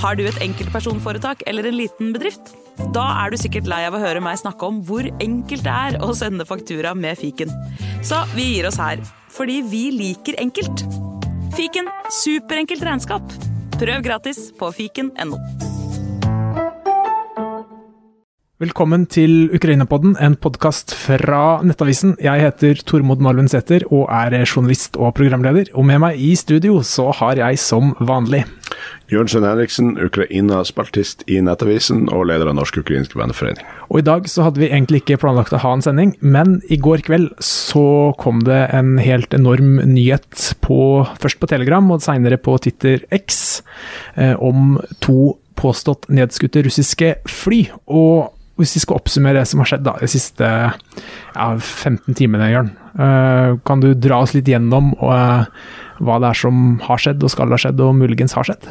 Har du et enkeltpersonforetak eller en liten bedrift? Da er du sikkert lei av å høre meg snakke om hvor enkelt det er å sende faktura med fiken. Så vi gir oss her, fordi vi liker enkelt. Fiken superenkelt regnskap. Prøv gratis på fiken.no. Velkommen til Ukraina-podden, en podkast fra Nettavisen. Jeg heter Tormod Malven Sæther og er journalist og programleder. Og med meg i studio så har jeg som vanlig Jørnsen Henriksen, Ukraina-spaltist i Nettavisen og leder av Norsk-ukrainsk venneforening. Og i dag så hadde vi egentlig ikke planlagt å ha en sending, men i går kveld så kom det en helt enorm nyhet på først på Telegram og seinere på Twitter X eh, om to påstått nedskutte russiske fly. og hvis vi skal oppsummere det som har skjedd da, de siste ja, 15 timene, Jørn, uh, kan du dra oss litt gjennom uh, hva det er som har skjedd og skal ha skjedd, og muligens har skjedd?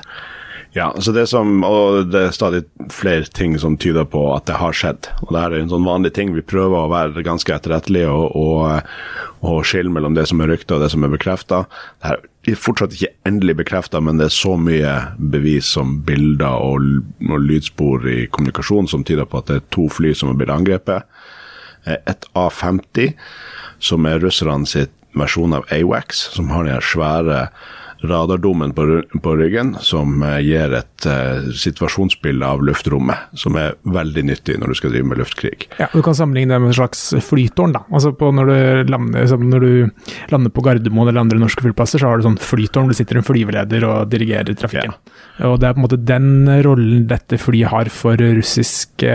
Ja, så det som, og det er stadig flere ting som tyder på at det har skjedd. og Det er en sånn vanlig ting. Vi prøver å være ganske etterrettelige og, og, og skille mellom det som er rykter og det som er bekrefta. Det er fortsatt ikke endelig bekrefta, men det er så mye bevis som bilder og, og lydspor i kommunikasjon som tyder på at det er to fly som har blitt angrepet. Eh, et A-50, som er russerne sitt versjon av AWACS, som har de svære radardommen på, på, ryggen, som eh, gir et uh, situasjonsbilde av luftrommet, som er veldig nyttig når du skal drive med luftkrig. Ja, Du kan sammenligne det med en slags flytårn. da. Altså når, du lander, når, du lander, på Gardermoen eller andre norske flyplasser, så har du sånn flytårn Du sitter en flyveleder og dirigerer trafikken. Ja. Og Det er på en måte den rollen dette flyet har for russiske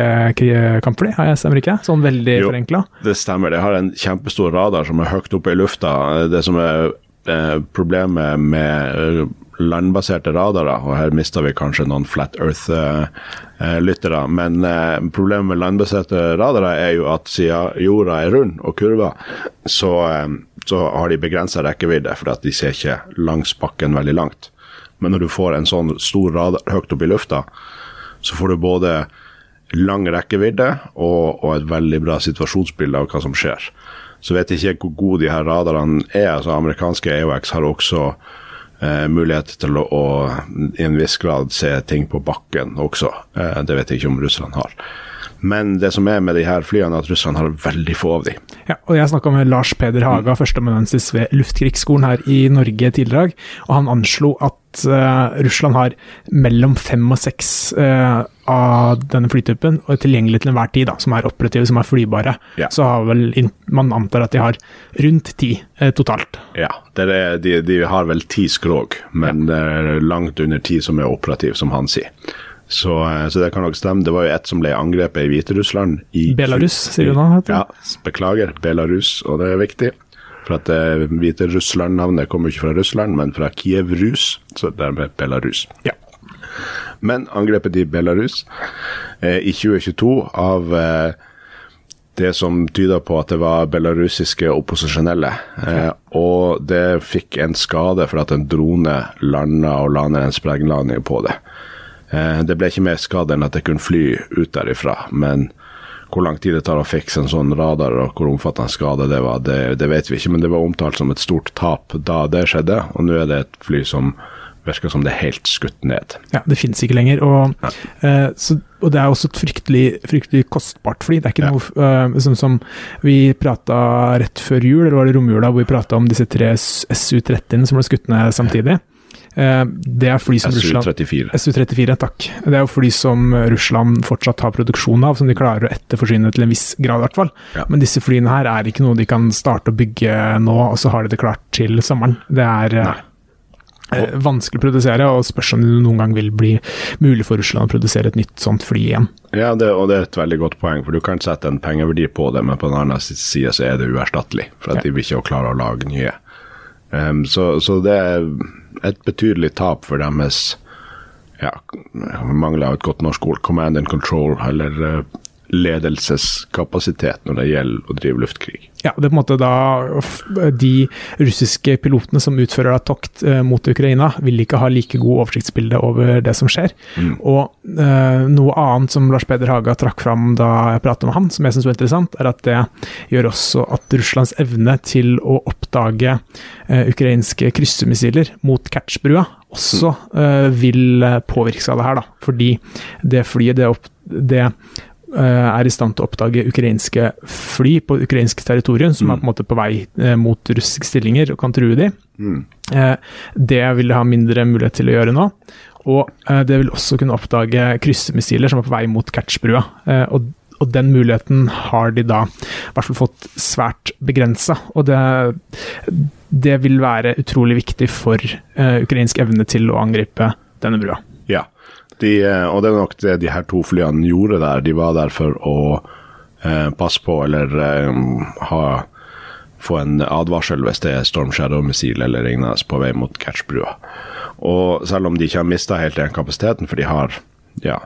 kampfly, har jeg stemmer ikke? Sånn veldig forenkla? Det stemmer. Det har en kjempestor radar som er høyt oppe i lufta. Det som er Eh, problemet med eh, landbaserte radarer, og her mista vi kanskje noen Flat Earth-lyttere, eh, men problemet med landbaserte radarer er jo at siden jorda er rund og kurva, så, så har de begrensa rekkevidde, for at de ser ikke langs bakken veldig langt. Men når du får en sånn stor radar høyt opp i lufta, så får du både lang rekkevidde og, og et veldig bra situasjonsbilde av hva som skjer. Så vet jeg ikke hvor gode de her radarene er. altså Amerikanske AOX har også eh, mulighet til å, å, i en viss grad se ting på bakken også. Eh, det vet jeg ikke om russerne har. Men det som er med de her flyene, er at russerne har veldig få av de. Ja, og Jeg snakka med Lars Peder Haga, mm. førsteamanuensis ved Luftkrigsskolen her i Norge tidligere, og han anslo at uh, Russland har mellom fem og seks uh, av denne flytypen og tilgjengelig til enhver tid, da, som er operative, som er flybare. Ja. Så har vel man antar at de har rundt ti eh, totalt. Ja, er, de, de, har vel ti skrog, men ja. langt under ti som er operative, som han sier. Så, så, det kan nok stemme. Det var jo ett som ble angrepet i Hviterussland. Belarus, sier du nå? Ja, beklager. Belarus, og det er viktig. For at det hvite Russland-navnet kommer ikke fra Russland, men fra Kiev-Rus, så dermed Belarus. Ja. Men angrepet i Belarus eh, i 2022 av eh, det som tyder på at det var belarusiske opposisjonelle. Eh, og det fikk en skade for at en drone landa og la ned en sprengladning på det. Eh, det ble ikke mer skade enn at det kunne fly ut derifra, men hvor lang tid det tar å fikse en sånn radar og hvor omfattende skade det var, det, det, vet vi ikke. Men det var omtalt som et stort tap da det skjedde, og nå er det et fly som virker som det er helt skutt ned. Ja, det finnes ikke lenger. Og, uh, så, og det er også et fryktelig, fryktelig, kostbart fly. Det er ikke ja. noe uh, som, som, vi prata rett før jul, eller var det romjula, hvor vi prata om disse tre SU-30-ene som ble skutt ned samtidig. Eh, det er fly som SU-34. SU-34, takk. Det er jo fly som Russland fortsatt har produksjon av, som de klarer å etterforsyne til en viss grad, i hvert fall. Ja. Men disse flyene her er ikke noe de kan starte å bygge nå, og så har de det klart til sommeren. Det er eh, vanskelig å produsere, og spørs om det noen gang vil bli mulig for Russland å produsere et nytt sånt fly igjen. Ja, det, og det er et veldig godt poeng, for du kan sette en pengeverdi på det, men på den andre side så er det uerstattelig, for at de vil ikke klare å lage nye. Um, så, så det er et betydelig tap for deres ja, mangler et godt norsk ord, command and control, eller uh, ledelseskapasitet når det gjelder å drive luftkrig. Ja, det er på en måte da De russiske pilotene som utfører tokt eh, mot Ukraina, vil ikke ha like god oversiktsbilde over det som skjer. Mm. Og eh, noe annet som Lars Peder Haga trakk fram da jeg pratet med han, som jeg syns var interessant, er at det gjør også at Russlands evne til å oppdage eh, ukrainske kryssemissiler mot Kertsbrua også eh, vil påvirkes av det her. Da. Fordi det flyet det, opp, det er i stand til å oppdage ukrainske fly på ukrainsk territorium, som er på en måte på vei eh, mot russiske stillinger og kan true de. Mm. Eh, det vil de ha mindre mulighet til å gjøre nå. Og eh, det vil også kunne oppdage kryssemissiler som er på vei mot Kertsbrua. Eh, og, og den muligheten har de da i hvert fall fått svært begrensa. Og det, det vil være utrolig viktig for eh, ukrainsk evne til å angripe denne brua. Ja, de, eh, og det er nok det de her to flyene gjorde der. De var der for å eh, passe på eller eh, ha, få en advarsel hvis det er Storm Shadow-missil eller lignende på vei mot Catchbrua. Og selv om de ikke har mista helt den kapasiteten, for de har ja,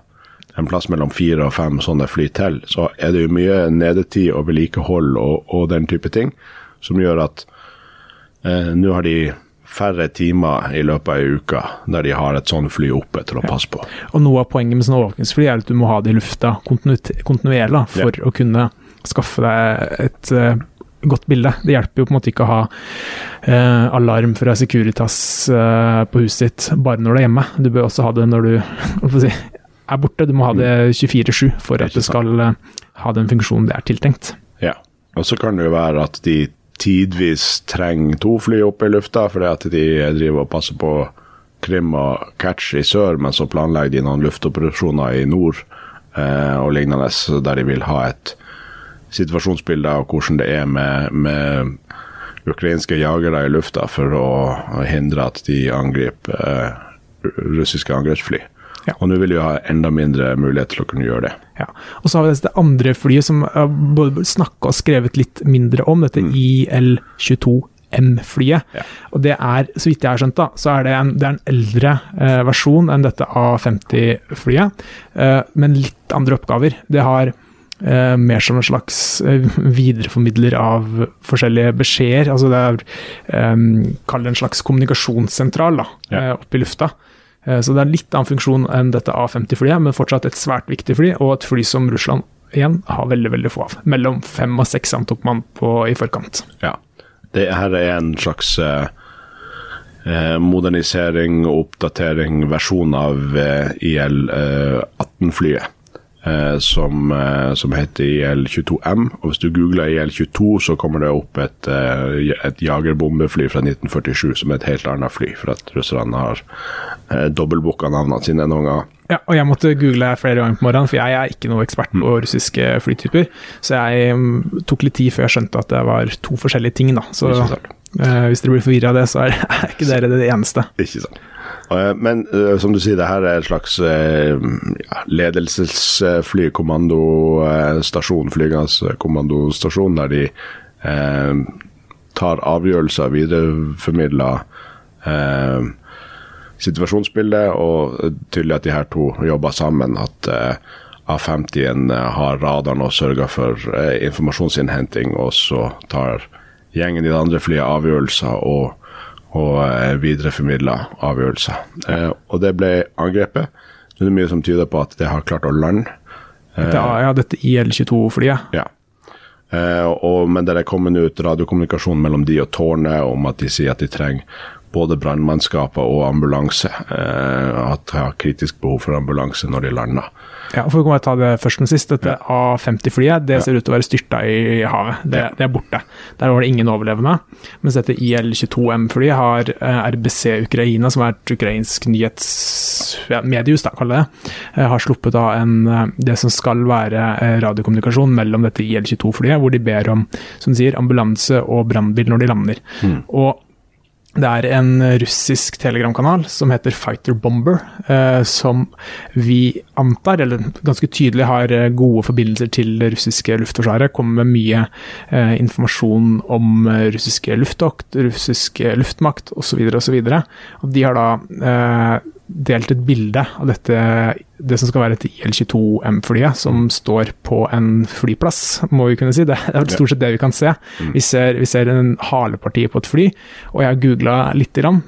en plass mellom fire og fem sånne fly til, så er det jo mye nedetid og vedlikehold og, og den type ting som gjør at eh, nå har de færre timer i løpet av ei uke der de har et sånt fly oppe til å passe på. Og noe av poenget med sånne overvåkningsfly er at du må ha det i lufta kontinuerlig for å kunne skaffe deg et uh, godt bilde. Det hjelper jo på en måte ikke å ha uh, alarm fra Securitas uh, på huset ditt bare når du er hjemme. Du bør også ha det når du si, er borte. Du må ha det 24-7 for at det skal ha den funksjonen det er tiltenkt. Ja. Og så kan det jo være at de tidvis trenger to fly opp i lufta, fordi at de driver og passer på Krim og Catch i sør, men så planlegger de noen luftoperasjoner i nord eh, og lignende, der de vil ha et situasjonsbilde av hvordan det er med, med ukrainske jagere i lufta for å hindre at de angriper eh, russiske angrepsfly. Ja. Og nå vil vi ha enda mindre mulighet til å kunne gjøre det. Ja. Og så har vi det andre flyet som er både snakka og skrevet litt mindre om, dette IL-22M-flyet. Ja. Og det er, så vidt jeg har skjønt, da, så er det en, det er en eldre eh, versjon enn dette A50-flyet, eh, men litt andre oppgaver. Det har eh, mer som en slags eh, videreformidler av forskjellige beskjeder. Altså det er eh, Kall det en slags kommunikasjonssentral da, Ja. eh, oppe i lufta. Eh, Så det er litt annen funksjon enn dette A50-flyet, men fortsatt et svært viktig fly, og et fly som Russland igjen har veldig veldig få av. Mellom fem og seks antok man på i forkant. Ja. Det her er en slags eh, eh, modernisering og oppdatering, versjon av eh, IL-18-flyet. Eh, som, eh, som heter IL-22M. og Hvis du googler IL-22, så kommer det opp et, eh, et jagerbombefly fra 1947 som er et helt annet fly, for at russerne har eh, dobbeltbooka navnene sine noen ganger. Ja, og jeg måtte google flere ganger på morgenen, for jeg er ikke noe ekspert på russiske flytyper. Så jeg mm, tok litt tid før jeg skjønte at det var to forskjellige ting, da. Så eh, hvis dere blir forvirra av det, så er, er ikke dere det eneste. Ikke sant. Eh, Men eh, som du sier, det her er en slags eh, ja, ledelsesfly, flygende kommandostasjon, der de eh, tar avgjørelser, videreformidler eh, situasjonsbildet, og tydelig at de her to jobber sammen. At eh, A50-en har radaren og sørger for eh, informasjonsinnhenting, og så tar gjengen i det andre flyet avgjørelser og, og videreformidla avgjørelser. Eh, og det ble angrepet. Det er mye som tyder på at det har klart å lande. Dette, ja, dette IL-22-flyet. Ja. Eh, og, men det er kommet ut radiokommunikasjon mellom de og tårnet om at de sier at de trenger både brannmannskaper og ambulanse. Eh, at har kritisk behov for ambulanse når de lander. Ja, for å ta det først og sist. Dette A50-flyet det ser ut til å være styrta i havet. Det, det er borte. Der var det ingen overlevende. Mens dette IL-22M-flyet har eh, RBC Ukraina, som er et ukrainsk nyhetsmediehus, da, kaller det, eh, har sluppet av en, eh, det som skal være eh, radiokommunikasjon mellom dette IL-22-flyet, hvor de ber om som de sier, ambulanse og brannbil når de lander. Og det er en russisk telegramkanal som heter Fighter Bomber, eh, som vi antar, eller ganske tydelig har eh, gode forbindelser til det russiske luftforsvaret. Kommer med mye eh, informasjon om eh, russiske luftokt, russisk eh, luftmakt osv. osv. De har da eh, delt et bilde av dette det som skal være et IL-22M-flyet, som mm. står på en flyplass, må vi kunne si. Det er stort sett det vi kan se. Mm. Vi, ser, vi ser en haleparti på et fly, og jeg har googla i ram,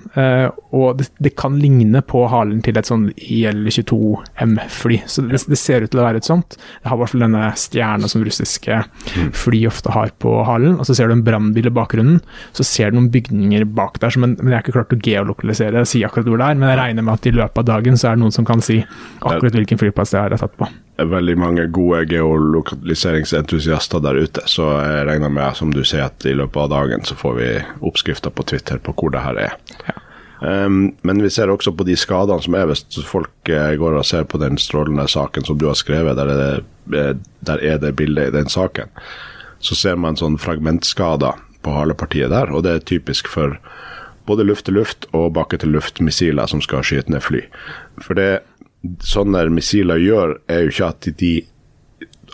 og det, det, kan ligne på halen til et sånn IL-22M-fly. Så det, det, ser ut til å være et sånt. Det har i hvert fall denne stjerna som russiske mm. fly ofte har på halen, og så ser du en brannbil i bakgrunnen. Så ser du noen bygninger bak der, men, men jeg har ikke klart å geolokalisere si akkurat hvor det er, men jeg regner med at i løpet av dagen så er det noen som kan si akkurat akkurat hvilken flyplass det er satt på. Veldig mange gode geolokaliseringsentusiaster der ute, så jeg regner med, som du sier, at i løpet av dagen så får vi oppskrifter på Twitter på hvor det her er. Ja. Um, men vi ser også på de skadene som er hvis folk uh, går og ser på den strålende saken som du har skrevet, der er det, eh, der er det bildet i den saken. Så ser man sånn fragmentskader på halepartiet der, og det er typisk for både luft-til-luft og bakke-til-luft-missiler som skal skyte ned fly. For det sånne missiler gjør, er jo ikke at de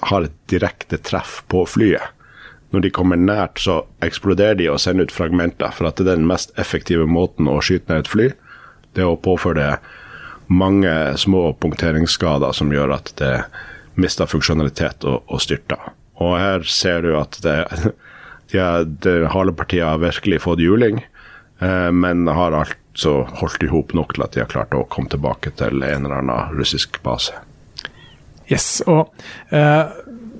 har et direkte treff på flyet. Når de kommer nært, så eksploderer de og sender ut fragmenter. For at det er den mest effektive måten å skyte ned et fly. Det er å påføre det mange små punkteringsskader som gjør at det mister funksjonalitet og, og styrter. Og her ser du at det, de, de halepartiet har virkelig fått juling, eh, men har alt så holdt de ihop nok til at de har klart å komme tilbake til en eller annen russisk base. Yes, og uh,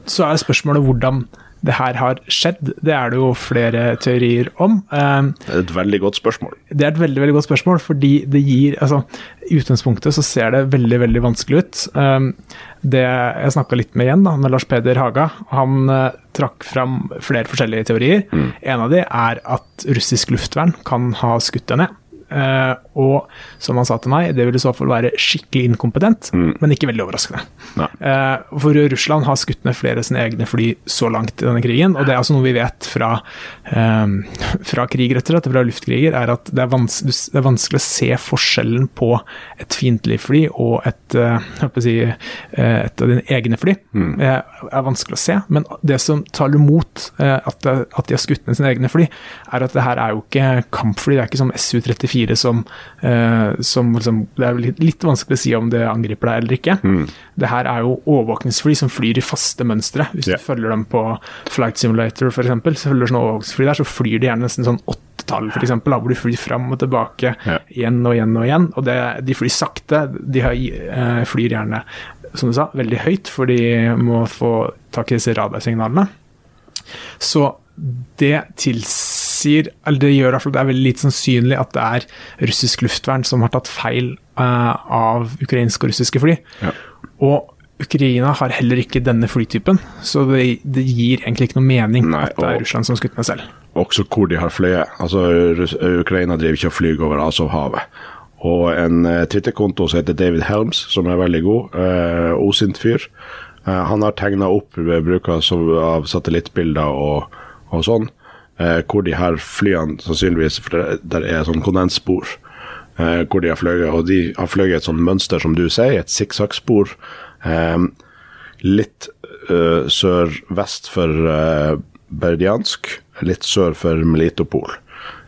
så er spørsmålet hvordan det her har skjedd. Det er det jo flere teorier om. Uh, det er et veldig godt spørsmål. Det er et veldig veldig godt spørsmål, fordi det gir altså, I utgangspunktet så ser det veldig veldig vanskelig ut. Uh, det Jeg snakka litt med igjen, da, med Lars Peder Haga. Han trakk fram flere forskjellige teorier. Mm. En av de er at russisk luftvern kan ha skutt deg ned. Uh, og som han sa til meg, det vil i så fall være skikkelig inkompetent, mm. men ikke veldig overraskende. Uh, for Russland har skutt ned flere av sine egne fly så langt i denne krigen, og det er altså noe vi vet fra, um, fra krig, rett og slett, fra luftkriger, er at det er, det er, vanskelig å se forskjellen på et fiendtlig fly og et, si, et av dine egne fly. Mm. er vanskelig å se, men det som taler mot at, at de har skutt ned sine egne fly, er at det her er jo ikke kampfly, det er ikke som SU-34 fire som, eh, som liksom, Det er litt, litt, vanskelig å si om det angriper deg eller ikke. Mm. Det her er jo overvåkningsfly som flyr i faste mønstre. Hvis yeah. du følger dem på Flight Simulator f.eks., så følger sånne overvåkningsfly der, så flyr de gjerne nesten sånn åttetall, f.eks., hvor de flyr fram og tilbake yeah. igjen og igjen og igjen. Og det, de flyr sakte. De har, eh, flyr gjerne, som du sa, veldig høyt, for de må få tak i disse radarsignalene. Så det tilsier Eller det gjør at det er veldig lite sannsynlig at det er russisk luftvern som har tatt feil uh, av ukrainske og russiske fly. Ja. Og Ukraina har heller ikke denne flytypen, så det, det gir egentlig ikke noe mening Nei, at det er Russland som skutt ned selv. Også hvor de har fløyet. Altså, Ukraina driver ikke og flyr over Azovhavet. Og en uh, Twitter-konto som heter David Helms, som er veldig god, eh, osint fyr, eh, han har tegna opp bruk av satellittbilder og og sånn, eh, hvor de her flyene sannsynligvis For det, der er sånn kondensspor eh, hvor de har fløyet, og de har fløyet et sånt mønster, som du sier, et sikksakkspor. Eh, litt eh, sør-vest for eh, Berdiansk, litt sør for Melitopol,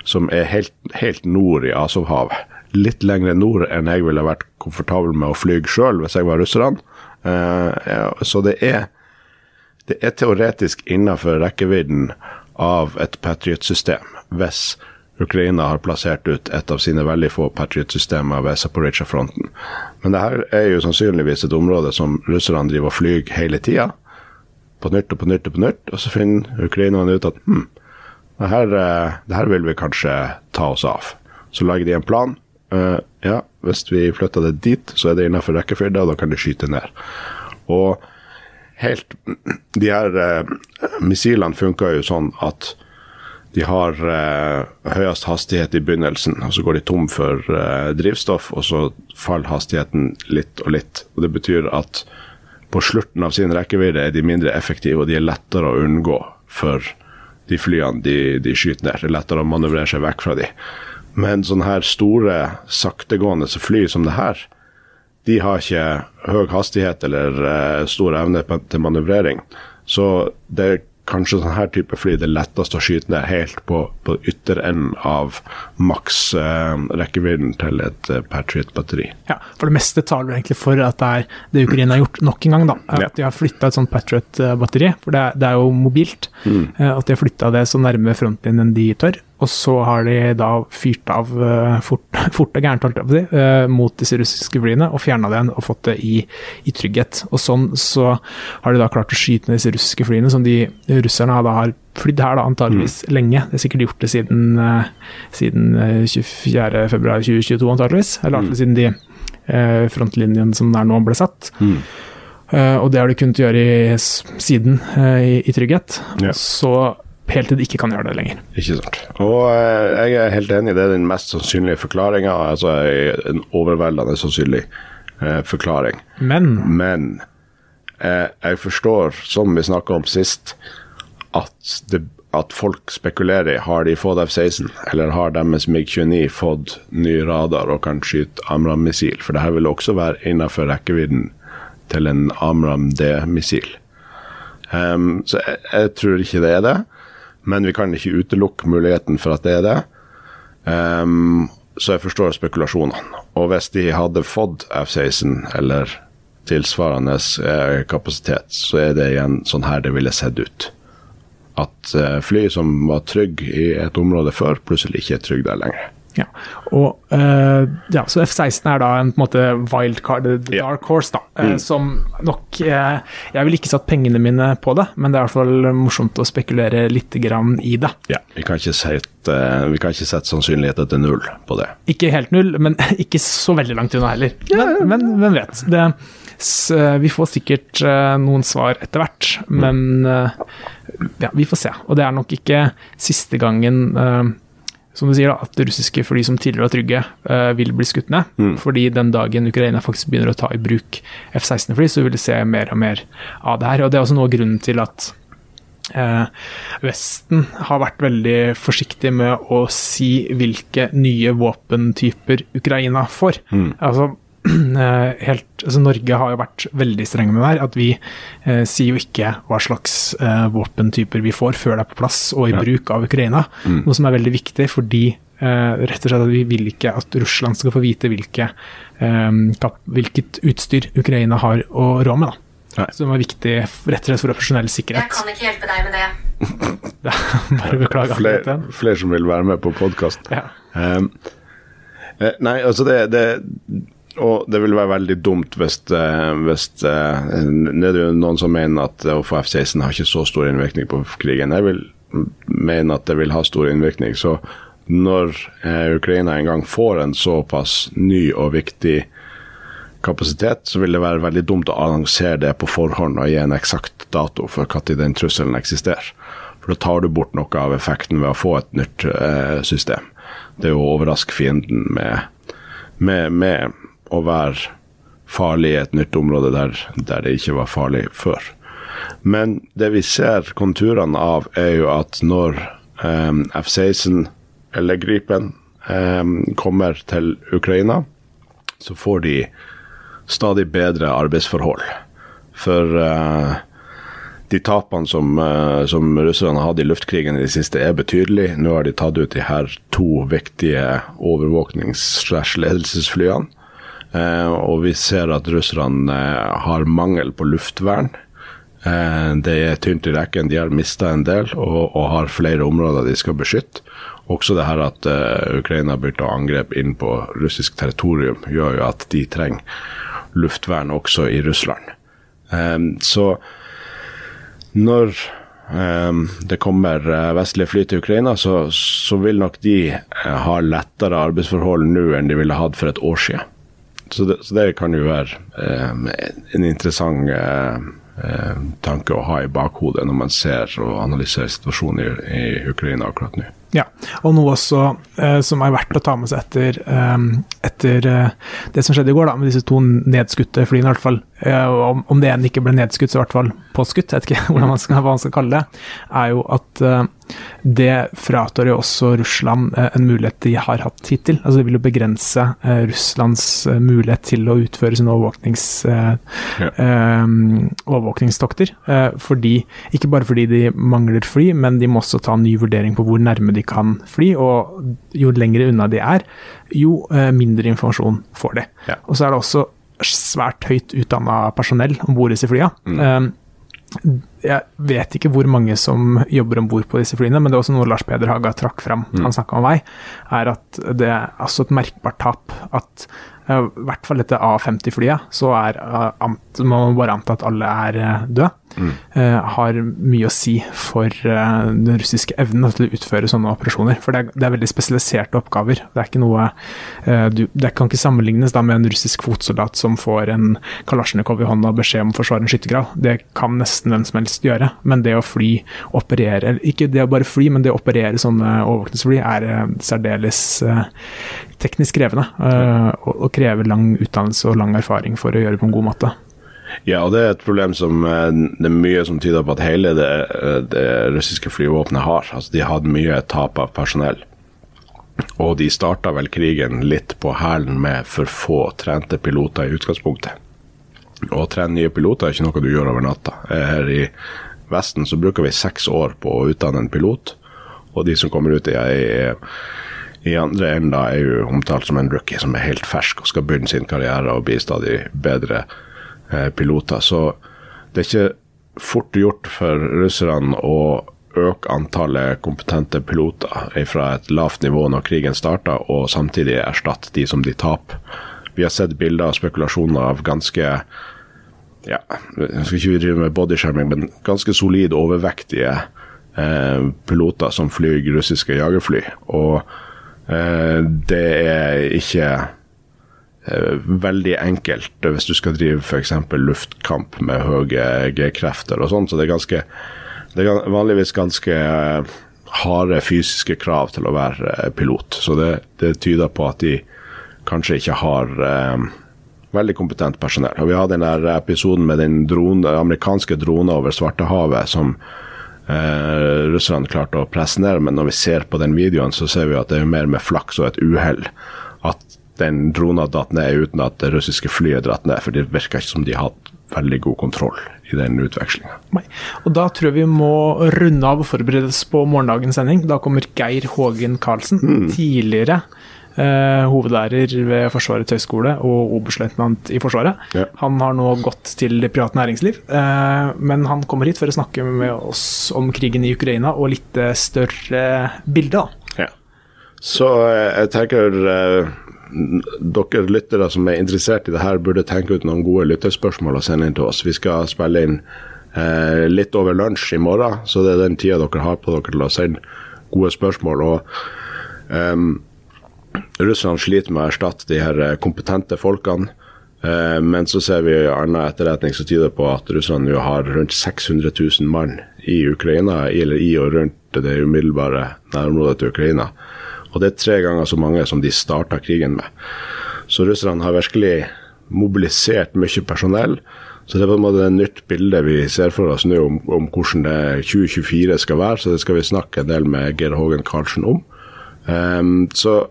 som er helt, helt nord i Asovhavet. Litt lenger nord enn jeg ville vært komfortabel med å fly sjøl hvis jeg var russerne. Eh, så det er det er teoretisk innenfor rekkevidden av et Patriot-system, hvis Ukraina har plassert ut et av sine veldig få Patriot-systemer ved Zaporizjzja-fronten. Men det her er jo sannsynligvis et område som russerne driver og flyr hele tida. På nytt og på nytt og på nytt, og så finner ukrainerne ut at hm, det her, det her, vil vi kanskje ta oss av. Så lager de en plan. Uh, ja, hvis vi flytter det dit, så er det innenfor rekkefølge, og da kan de skyte ned. Og helt De her uh, missilene funker jo sånn at de har uh, høyest hastighet i begynnelsen, og så går de tom for uh, drivstoff, og så faller hastigheten litt og litt. Og Det betyr at på slutten av sin rekkevidde er de mindre effektive, og de er lettere å unngå for de flyene de, de skyter ned. Det er lettere å manøvrere seg vekk fra de. Men sånne her store, saktegående fly som det her, de har ikke høy hastighet eller uh, stor evne til manøvrering. Så det kanskje sånn her type fly det letteste å skyte ned helt på, på ytterenden av maks eh, rekkevidden til et eh, Patriot-batteri. Ja, For det meste taler egentlig for at det er det Ukraina har gjort nok en gang. da, At Ja. de har flytta et sånt Patriot-batteri, for det er, det er jo mobilt. Mm. At de har flytta det så nærme frontlinjen de tør. Og så har de da fyrt av eh, fort, fort og gærent, holdt jeg på å si, eh, mot disse russiske flyene og fjerna det igjen og fått det i, i trygghet. Og sånn så har de da klart å skyte ned disse russiske flyene, som de russerne da har flydd her da antageligvis lenge. Det har sikkert gjort det siden, eh, siden eh, 24.2.2022 antageligvis, eller mm. siden de frontlinjen som der nå ble satt. Eh, og det har de kunnet gjøre i, siden uh, i, i trygghet. Yeah. Så helt til de ikke kan gjøre det lenger. Ikke sant. Og eh, jeg er helt enig, det er den mest sannsynlige forklaringa. Altså en overveldende sannsynlig eh, forklaring. Men Men eh, jeg forstår, som vi snakka om sist, at, det, at folk spekulerer i har de fått F-16, eller har deres MiG-29 fått ny radar og kan skyte Amram-missil. For det her vil også være innenfor rekkevidden til en Amram D-missil. Um, så jeg, jeg tror ikke det er det, men vi kan ikke utelukke muligheten for at det er det. Um, så jeg forstår spekulasjonene. Og hvis de hadde fått F-16 eller tilsvarende eh, kapasitet, så er det igjen sånn her det ville sett ut. At eh, fly som var trygge i et område før, plutselig ikke er trygge der lenger. Ja. Og uh, ja, så F-16 er da en på en måte wildcard, the dark horse, da. eh, Som nok uh, Jeg ville ikke satt pengene mine på det, men det er i hvert fall morsomt å spekulere litt grann i det. Ja, vi kan ikke sette, eh, vi kan ikke sette sannsynligheten til null på det. Ikke helt null, men ikke så veldig langt unna heller. Men, men hvem vet. Det, vi får sikkert eh, noen svar etter hvert, men eh, ja, vi får se. Og det er nok ikke siste gangen eh, som du sier da, at russiske fly som tidligere var trygge, uh, vil bli skutt ned. Fordi den dagen Ukraina faktisk begynner å ta i bruk F-16-fly, så vil vi se mer og mer av det her. Og det er også noe av grunnen til at uh, Vesten har vært veldig forsiktig med å si hvilke nye våpentyper Ukraina får. Altså, eh, helt, altså Norge har jo vært veldig strenge med det her. At vi eh, sier jo ikke hva slags eh, våpentyper vi får før det er på plass og i bruk av Ukraina. Noe som er veldig viktig fordi eh, rett og slett at vi vil ikke at Russland skal få vite hvilke, eh, kap, hvilket utstyr Ukraina har å rå med. da. Nei. som er viktig rett og slett for operasjonell Jeg sikkerhet. kan ikke hjelpe deg med det. Bare beklager. Flere, den. flere som vil være med på podkast. Ja. Um, eh, nei, altså det, det Og det vil være veldig dumt hvis, eh, hvis eh, Det er noen som mener at å få F-16 har ikke så stor innvirkning på krigen. Jeg vil mene at det vil ha stor innvirkning. Så når eh, Ukraina en gang får en såpass ny og viktig kapasitet, så vil det være veldig dumt å annonsere det på forhånd og gi en eksakt dato for når den trusselen eksisterer. For da tar du bort noe av effekten ved å få et nytt system. Det er jo å overraske fienden med, med, med å være farlig i et nytt område der, der det ikke var farlig før. Men det vi ser konturene av, er jo at når um, F-16 eller Gripen um, kommer til Ukraina, så får de stadig bedre arbeidsforhold. For uh, de tapene som, uh, som russerne hadde i luftkrigen i det siste, er betydelige. Nå har de tatt ut de her to viktige overvåknings-ledelsesflyene. Eh, og vi ser at russerne eh, har mangel på luftvern. Eh, det er tynt i rekken, de har mista en del og, og har flere områder de skal beskytte. Også det her at eh, Ukraina begynte å angrepe inn på russisk territorium, gjør jo at de trenger luftvern også i Russland. Eh, så når eh, det kommer eh, vestlige fly til Ukraina, så, så vil nok de eh, ha lettere arbeidsforhold nå enn de ville hatt for et år siden. Så det, så det kan jo være eh, en interessant eh, eh, tanke å ha i bakhodet når man ser og analyserer situasjonen i, i Ukraina akkurat nå. Ja, og noe også eh, som er verdt å ta med seg etter, eh, etter eh, det som skjedde i går, da, med disse to nedskutte flyene, i hvert fall. Eh, om, om det ene ikke ble nedskutt, så i hvert fall påskutt, jeg vet ikke hvordan man skal, hva man skal kalle det, er jo at eh, det fratar jo også Russland eh, en mulighet de har hatt hittil. Altså Det vil jo begrense Russlands mulighet til å utføre sine overvåknings, overvåkningstokter. fordi, ikke bare fordi de mangler fly, men de må også ta en ny vurdering på hvor nærme de kan fly. Og jo lengre unna de er, jo mindre informasjon får de. Ja. Og så er det også svært høyt utdanna personell om bord disse flya. Mm. jeg vet ikke hvor mange som jobber om bord på disse flyene, men det er også noe Lars Peder Haga trakk fram. Han snakka om vei, er at det er altså et merkbart tap at uh, i hvert fall dette A50-flyet, så er må man bare anta at alle er døde. Uh, har mye å si for uh, den russiske evnen til å utføre sånne operasjoner. For det er, det er veldig spesialiserte oppgaver. Det er ikke noe uh, du, Det kan ikke sammenlignes da med en russisk fotsoldat som får en kalasjnikov i hånda og beskjed om å forsvare en skyttergrav. Det kan nesten hvem som helst gjøre. Men det å fly, operere Ikke det å bare fly, men det å operere sånne overvåkningsfly er særdeles teknisk krevende. og, og krever lang utdannelse og lang erfaring for å gjøre det på en god måte. Ja, og det er et problem som eh, det er mye som tyder på at hele det, eh, det russiske flyvåpenet har. Altså, de hadde mye tap av personell. Og de starta vel krigen litt på hælen med for få trente piloter i utgangspunktet. Å trene nye piloter er ikke noe du gjør over natta. Her i Vesten så bruker vi seks år på å utdanne en pilot, og de som kommer ut i, i, i andre enden er jo omtalt som en rookie som er helt fersk og skal begynne sin karriere og bli stadig bedre eh, piloter. Så det er ikke fort gjort for russerne å øke antallet kompetente piloter fra et lavt nivå når krigen starter, og samtidig erstatte de som de taper. Vi har sett bilder og spekulasjoner av ganske ja, jeg skal ikke drive med bodyskjerming, men ganske solid overvektige eh, piloter som flyr russiske jagerfly. Og eh, det er ikke eh, veldig enkelt hvis du skal drive f.eks. luftkamp med høye G-krefter og sånn. Så det er, ganske, det er vanligvis ganske eh, harde fysiske krav til å være eh, pilot. Så det, det, tyder på at de kanskje ikke har eh, veldig kompetent personell. Og Vi hadde den der episoden med den drone, amerikanske dronen over Svartehavet som eh, russerne klarte å presse ned, men når vi ser på den videoen, så ser vi at det er mer med flaks og et uhell at den drona datt ned uten at det russiske flyet dratt ned, for det virka ikke som de hadde veldig god kontroll i den utvekslinga. Og da tror jeg vi må runde av og forberede oss på morgendagens sending. Da kommer Geir Hågen Karlsen, Mm. tidligere eh, hovedlærer ved Forsvarets høgskole og oberstløytnant i Forsvaret. Ja. Han har nå gått til det private næringsliv, eh, men han kommer hit for å snakke med oss om krigen i Ukraina og litt eh, større bilde. Ja. Så eh, jeg tenker eh, dere lyttere som er interessert i det her, burde tenke ut noen gode lytterspørsmål og sende inn til oss. Vi skal spille inn eh, litt over lunsj i morgen, så det er den tida dere har på dere til å sende gode spørsmål. og ehm, Russland sliter med å erstatte de her eh, kompetente folkene. Eh, men så ser vi annen etterretning som tyder på at Russland nå har rundt 600 000 mann i Ukraina, eller i og rundt det umiddelbare nærområdet til Ukraina. Og det er tre ganger så mange som de starta krigen med. Så russerne har virkelig mobilisert mye personell. Så det er på en måte et nytt bilde vi ser for oss nå om, om hvordan det 2024 skal være. Så det skal vi snakke en del med Geir Hågen Karlsen om. Um, så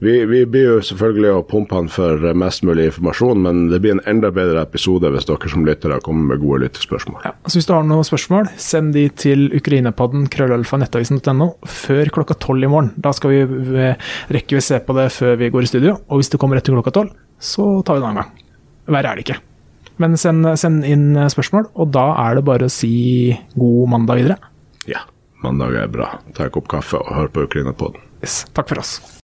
vi, vi blir jo selvfølgelig å pumpe han for mest mulig informasjon, men det blir en enda bedre episode hvis dere som lyttere kommer med gode lyttespørsmål. Ja, så hvis du har noen spørsmål, send de til ukrainapodden krøllalfa.nettavisen.no før klokka tolv i morgen. Da skal vi eh, rekke vi se på det før vi går i studio, og hvis det kommer etter klokka tolv, så tar vi det en annen gang. Verre er det ikke. Men send, send inn spørsmål, og da er det bare å si god mandag videre. Ja, mandag er bra. Ta en kopp kaffe og hør på Ukraina-podden. Yes. Takk for oss.